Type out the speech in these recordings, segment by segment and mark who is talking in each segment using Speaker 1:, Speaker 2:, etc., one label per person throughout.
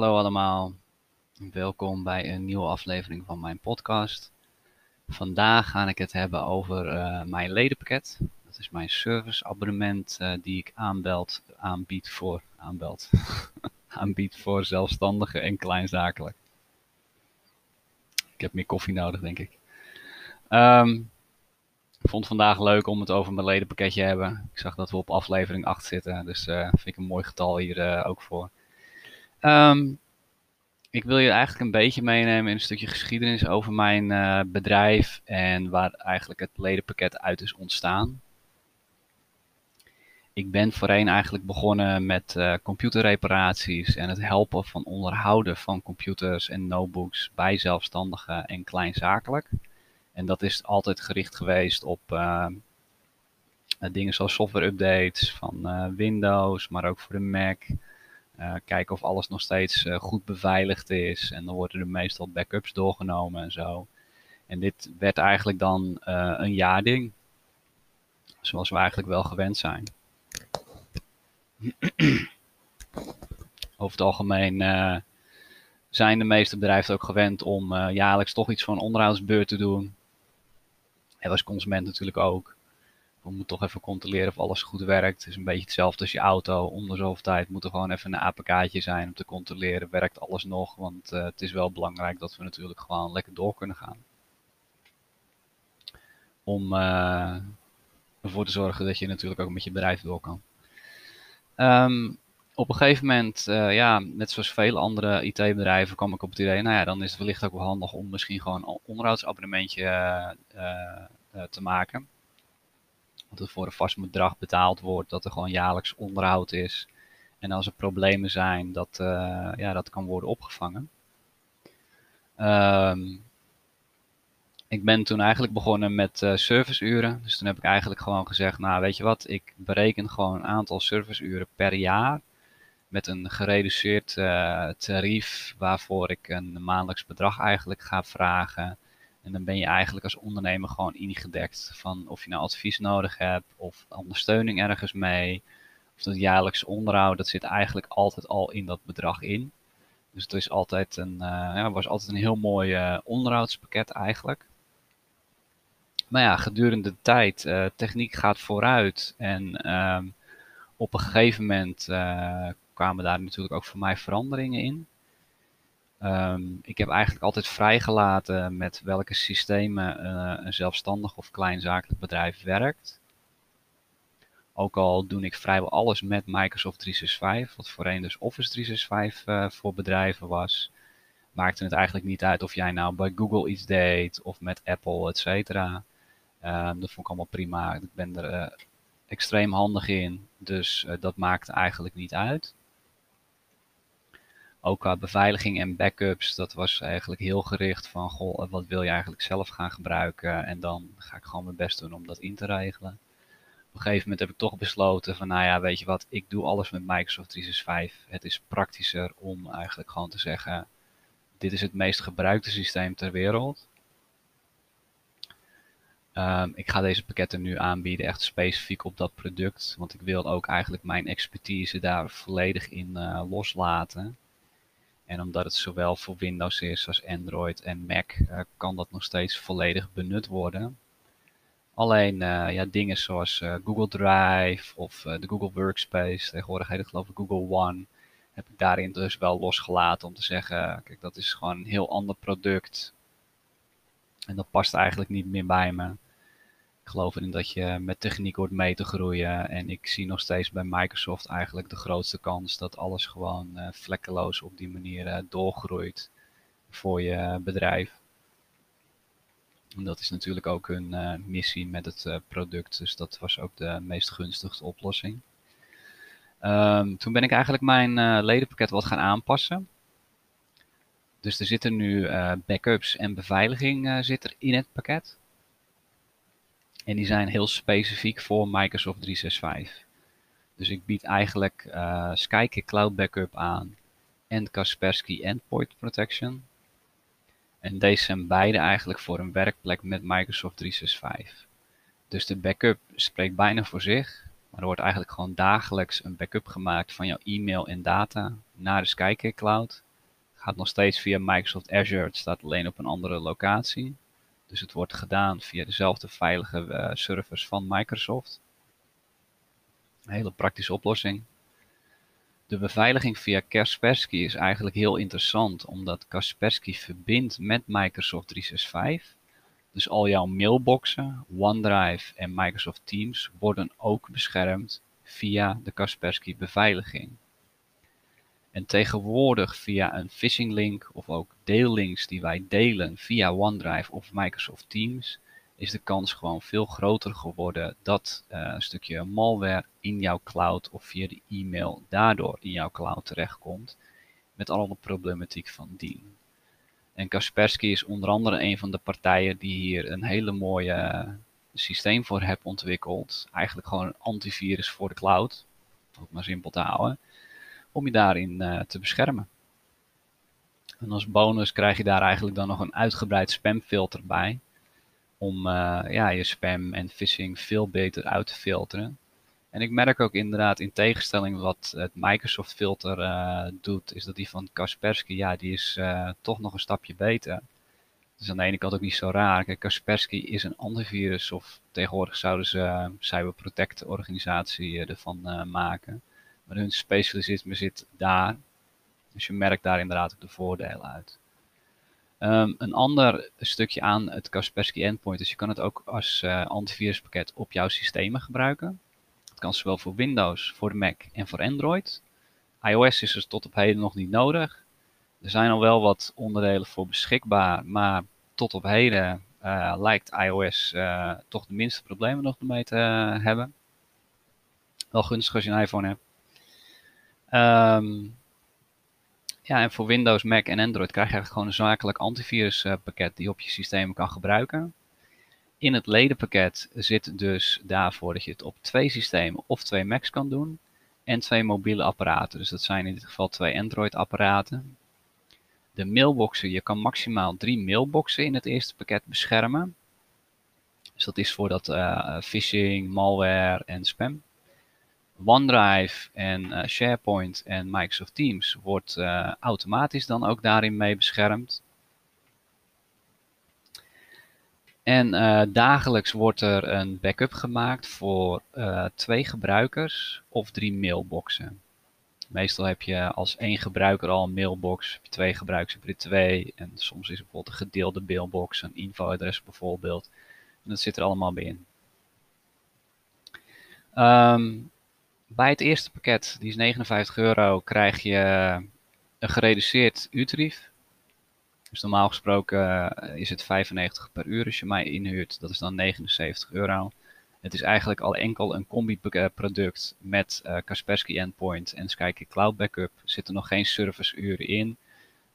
Speaker 1: hallo allemaal. Welkom bij een nieuwe aflevering van mijn podcast. Vandaag ga ik het hebben over uh, mijn ledenpakket. Dat is mijn serviceabonnement uh, die ik aanbeld, aanbied voor, aanbeld, aanbied voor zelfstandigen en kleinzakelijk. Ik heb meer koffie nodig, denk ik. Um, ik vond vandaag leuk om het over mijn ledenpakketje te hebben. Ik zag dat we op aflevering 8 zitten, dus uh, vind ik een mooi getal hier ook voor. Um, ik wil je eigenlijk een beetje meenemen in een stukje geschiedenis over mijn uh, bedrijf en waar eigenlijk het ledenpakket uit is ontstaan. Ik ben voorheen eigenlijk begonnen met uh, computerreparaties en het helpen van onderhouden van computers en notebooks bij zelfstandigen en kleinzakelijk. En dat is altijd gericht geweest op uh, dingen zoals software updates van Windows, maar ook voor de Mac. Uh, kijken of alles nog steeds uh, goed beveiligd is. En dan worden er meestal backups doorgenomen en zo. En dit werd eigenlijk dan uh, een jaarding. Zoals we eigenlijk wel gewend zijn. Over het algemeen zijn de meeste bedrijven ook gewend om jaarlijks toch iets van onderhoudsbeurt te doen. En als consument natuurlijk ook. We moeten toch even controleren of alles goed werkt. Het is een beetje hetzelfde als je auto. Om de zoveel tijd moet er gewoon even een APK'tje zijn om te controleren. Werkt alles nog? Want uh, het is wel belangrijk dat we natuurlijk gewoon lekker door kunnen gaan. Om uh, ervoor te zorgen dat je natuurlijk ook met je bedrijf door kan. Um, op een gegeven moment, uh, ja, net zoals vele andere IT-bedrijven, kwam ik op het idee, nou ja, dan is het wellicht ook wel handig om misschien gewoon een onderhoudsabonnementje te maken dat er voor een vast bedrag betaald wordt, dat er gewoon jaarlijks onderhoud is. En als er problemen zijn, dat uh, ja, dat kan worden opgevangen. Um, ik ben toen eigenlijk begonnen met uh, serviceuren. Dus toen heb ik eigenlijk gewoon gezegd, nou weet je wat, ik bereken gewoon een aantal serviceuren per jaar. Met een gereduceerd uh, tarief waarvoor ik een maandelijks bedrag eigenlijk ga vragen. En dan ben je eigenlijk als ondernemer gewoon ingedekt van of je nou advies nodig hebt of ondersteuning ergens mee. Of dat jaarlijks onderhoud, dat zit eigenlijk altijd al in dat bedrag in. Dus het is altijd een, uh, ja, was altijd een heel mooi uh, onderhoudspakket eigenlijk. Maar ja, gedurende de tijd, uh, techniek gaat vooruit en um, op een gegeven moment kwamen daar natuurlijk ook voor mij veranderingen in. Um, ik heb eigenlijk altijd vrijgelaten met welke systemen uh, een zelfstandig of kleinzakelijk bedrijf werkt. Ook al doe ik vrijwel alles met Microsoft 365, wat voorheen dus Office 365 uh, voor bedrijven was. Maakte het eigenlijk niet uit of jij nou bij Google iets deed of met Apple, et cetera. Um, dat vond ik allemaal prima. Ik ben er uh, extreem handig in, dus dat maakte eigenlijk niet uit. Ook qua beveiliging en backups, dat was eigenlijk heel gericht van, goh, wat wil je eigenlijk zelf gaan gebruiken? En dan ga ik gewoon mijn best doen om dat in te regelen. Op een gegeven moment heb ik toch besloten van, nou ja, weet je wat, ik doe alles met Microsoft 365. Het is praktischer om eigenlijk gewoon te zeggen, dit is het meest gebruikte systeem ter wereld. Um, ik ga deze pakketten nu aanbieden echt specifiek op dat product, want ik wil ook eigenlijk mijn expertise daar volledig in uh, loslaten. En omdat het zowel voor Windows is als Android en Mac, uh, kan dat nog steeds volledig benut worden. Alleen uh, ja, dingen zoals uh, Google Drive of de Google Workspace, tegenwoordig heet het geloof ik Google One, heb ik daarin dus wel losgelaten om te zeggen, kijk dat is gewoon een heel ander product. En dat past eigenlijk niet meer bij me geloof erin dat je met techniek wordt mee te groeien. En ik zie nog steeds bij Microsoft eigenlijk de grootste kans dat alles gewoon uh, vlekkeloos op die manier uh, doorgroeit voor je bedrijf. En dat is natuurlijk ook hun uh, missie met het product. Dus dat was ook de meest gunstigste oplossing. Um, toen ben ik eigenlijk mijn ledenpakket wat gaan aanpassen. Dus er zitten nu backups en beveiliging zit er in het pakket. En die zijn heel specifiek voor Microsoft 365. Dus ik bied eigenlijk uh, Cloud Backup aan en Kaspersky Endpoint Protection. En deze zijn beide eigenlijk voor een werkplek met Microsoft 365. Dus de backup spreekt bijna voor zich. Maar er wordt eigenlijk gewoon dagelijks een backup gemaakt van jouw e-mail en data naar de Skyke Cloud. Gaat nog steeds via Microsoft Azure. Het staat alleen op een andere locatie. Dus het wordt gedaan via dezelfde veilige uh, servers van Microsoft. Een hele praktische oplossing. De beveiliging via Kaspersky is eigenlijk heel interessant, omdat Kaspersky verbindt met Microsoft 365. Dus al jouw mailboxen, OneDrive en Microsoft Teams worden ook beschermd via de Kaspersky beveiliging. En tegenwoordig via een phishing link of ook deellinks die wij delen via OneDrive of Microsoft Teams, is de kans gewoon veel groter geworden dat uh, een stukje malware in jouw cloud of via de e-mail daardoor in jouw cloud terechtkomt. Met alle problematiek van dien. En Kaspersky is onder andere een van de partijen die hier een hele mooie uh, systeem voor hebben ontwikkeld. Eigenlijk gewoon een antivirus voor de cloud. Om het maar simpel te houden om je daarin uh, te beschermen. En als bonus krijg je daar eigenlijk dan nog een uitgebreid spamfilter bij. Om uh, ja, je spam en phishing veel beter uit te filteren. En ik merk ook inderdaad in tegenstelling wat het Microsoft filter uh, doet, is dat die van Kaspersky, ja, die is toch nog een stapje beter. Dus aan de ene kant ook niet zo raar. Kaspersky is een antivirus, of tegenwoordig zouden ze cyberprotect organisatie ervan maken. Maar hun specialisme zit daar. Dus je merkt daar inderdaad ook de voordelen uit. Um, een ander stukje aan het Kaspersky Endpoint is je kan het ook als uh, antiviruspakket op jouw systemen gebruiken. Het kan zowel voor Windows, voor Mac en voor Android. iOS is er tot op heden nog niet nodig. Er zijn al wel wat onderdelen voor beschikbaar, maar tot op heden uh, lijkt iOS uh, toch de minste problemen nog mee te hebben. Wel gunstig als je een iPhone hebt. Um, ja, en voor Windows, Mac en Android krijg je gewoon een zakelijk antiviruspakket die je op je systeem kan gebruiken. In het ledenpakket zit dus daarvoor dat je het op twee systemen of twee Macs kan doen. En twee mobiele apparaten. Dus dat zijn in dit geval twee Android apparaten. De mailboxen, je kan maximaal drie mailboxen in het eerste pakket beschermen. Dus dat is voor dat uh, phishing, malware en spam. OneDrive en uh, SharePoint en Microsoft Teams wordt uh, automatisch dan ook daarin mee beschermd. En uh, dagelijks wordt er een backup gemaakt voor twee gebruikers of drie mailboxen. Meestal heb je als één gebruiker al een mailbox, heb je twee gebruikers heb je twee. En soms is er bijvoorbeeld een gedeelde mailbox, een infoadres bijvoorbeeld. En dat zit er allemaal bij in. Um, bij het eerste pakket, die is 59 euro, krijg je een gereduceerd uurtarief. Dus normaal gesproken eh, is het 95 per uur als je mij inhuurt. Dat is dan 79 euro. Het is eigenlijk al enkel een combi-product met uh, Kaspersky Endpoint en Skype Cloud Backup. Er zitten nog geen serviceuren in.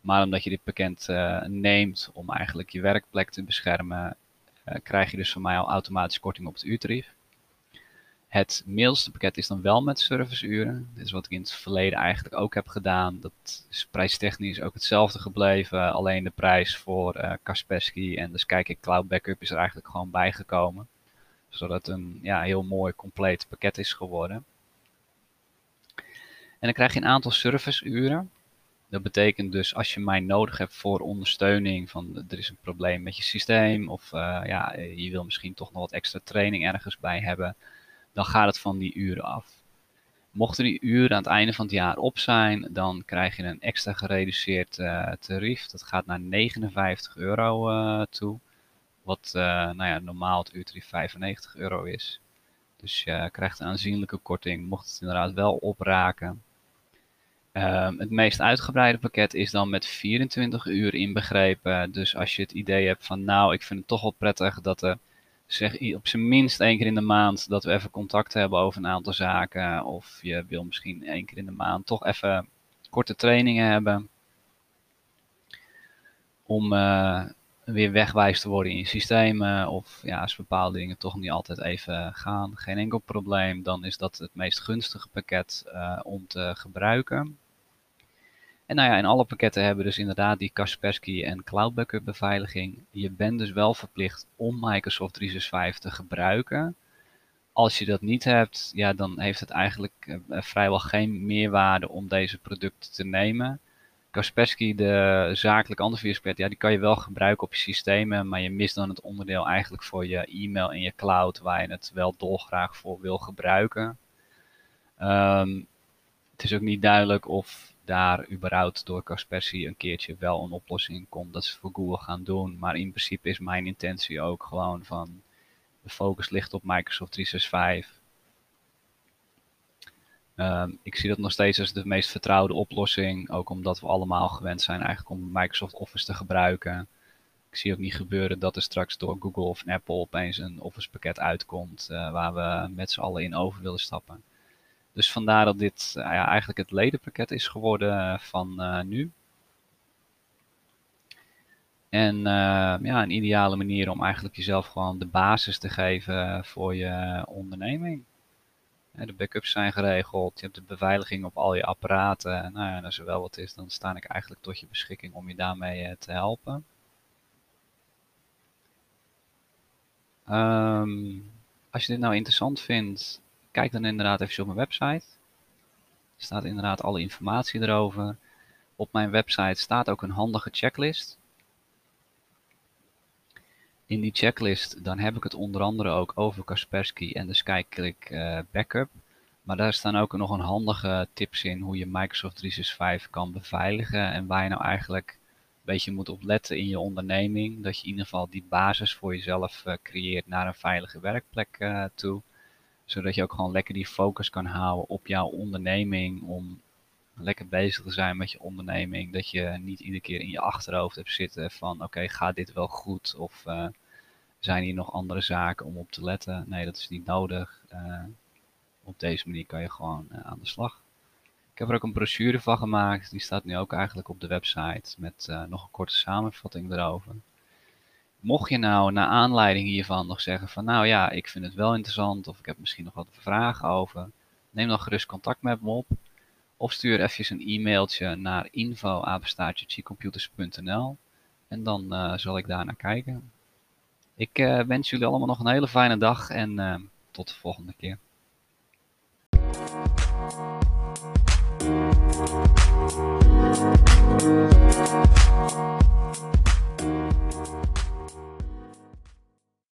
Speaker 1: Maar omdat je dit pakket neemt om eigenlijk je werkplek te beschermen, krijg je dus van mij al automatisch korting op het uurtarief. Het mailste pakket is dan wel met serviceuren. Dit is wat ik in het verleden eigenlijk ook heb gedaan. Dat is prijstechnisch ook hetzelfde gebleven. Alleen de prijs voor uh, Kaspersky en de Skykick Cloud Backup is er eigenlijk gewoon bijgekomen. Zodat het een ja, heel mooi compleet pakket is geworden. En dan krijg je een aantal serviceuren. Dat betekent dus als je mij nodig hebt voor ondersteuning, van er is een probleem met je systeem of uh, ja, je wil misschien toch nog wat extra training ergens bij hebben, dan gaat het van die uren af. Mochten die uren aan het einde van het jaar op zijn, dan krijg je een extra gereduceerd uh, tarief. Dat gaat naar 59 euro uh, toe. Wat uh, nou ja, normaal het uurtarief 95 euro is. Dus je krijgt een aanzienlijke korting, mocht het inderdaad wel opraken. Um, het meest uitgebreide pakket is dan met 24 uur inbegrepen. Dus als je het idee hebt van nou, ik vind het toch wel prettig dat er zeg op zijn minst één keer in de maand dat we even contact hebben over een aantal zaken. Of je wil misschien één keer in de maand toch even korte trainingen hebben. Om uh, weer wegwijs te worden in je systemen. Of ja, als bepaalde dingen toch niet altijd even gaan. Geen enkel probleem. Dan is dat het meest gunstige pakket uh, om te gebruiken. En nou ja, in alle pakketten hebben dus inderdaad die Kaspersky en Cloud beveiliging. Je bent dus wel verplicht om Microsoft 365 te gebruiken. Als je dat niet hebt, ja, dan heeft het eigenlijk uh, vrijwel geen meerwaarde om deze producten te nemen. Kaspersky, de zakelijk antiviruspaket, ja, die kan je wel gebruiken op je systemen, maar je mist dan het onderdeel eigenlijk voor je e-mail en je cloud, waar je het wel dolgraag voor wil gebruiken. Ehm, het is ook niet duidelijk of daar überhaupt door Kaspersky een keertje wel een oplossing komt dat ze voor Google gaan doen. Maar in principe is mijn intentie ook gewoon van de focus ligt op Microsoft 365. Ehm, ik zie dat nog steeds als de meest vertrouwde oplossing, ook omdat we allemaal gewend zijn eigenlijk om Microsoft Office te gebruiken. Ik zie ook niet gebeuren dat er straks door Google of Apple opeens een Office pakket uitkomt uh, waar we met z'n allen in over willen stappen. Dus vandaar dat dit uh, ja, eigenlijk het ledenpakket is geworden van uh, nu. En ja, een ideale manier om eigenlijk jezelf gewoon de basis te geven voor je onderneming. De backups zijn geregeld, je hebt de beveiliging op al je apparaten. Nou ja, en als er wel wat is, dan sta ik eigenlijk tot je beschikking om je daarmee eh, te helpen. Um, als je dit nou interessant vindt, kijk dan inderdaad even op mijn website. Er staat inderdaad alle informatie erover. Op mijn website staat ook een handige checklist in die checklist, dan heb ik het onder andere ook over Kaspersky en de SkyClick uh, Backup. Maar daar staan ook nog een handige tips in hoe je Microsoft 365 kan beveiligen en waar je nou eigenlijk een beetje moet op letten in je onderneming. Dat je in ieder geval die basis voor jezelf uh, creëert naar een veilige werkplek uh, toe. Zodat je ook gewoon lekker die focus kan houden op jouw onderneming om lekker bezig te zijn met je onderneming. Dat je niet iedere keer in je achterhoofd hebt zitten van oké, gaat dit wel goed? Of uh, zijn hier nog andere zaken om op te letten? Nee, dat is niet nodig. Uh, op deze manier kan je gewoon uh, aan de slag. Ik heb er ook een brochure van gemaakt. Die staat nu ook eigenlijk op de website met nog een korte samenvatting erover. Mocht je nou naar aanleiding hiervan nog zeggen van nou ja, ik vind het wel interessant of ik heb misschien nog wat vragen over. Neem dan gerust contact met me op. Of stuur even een e-mailtje naar info.gcomputers.nl en dan uh, zal ik daar naar kijken. Ik uh, wens jullie allemaal nog een hele fijne dag en uh, tot de volgende keer.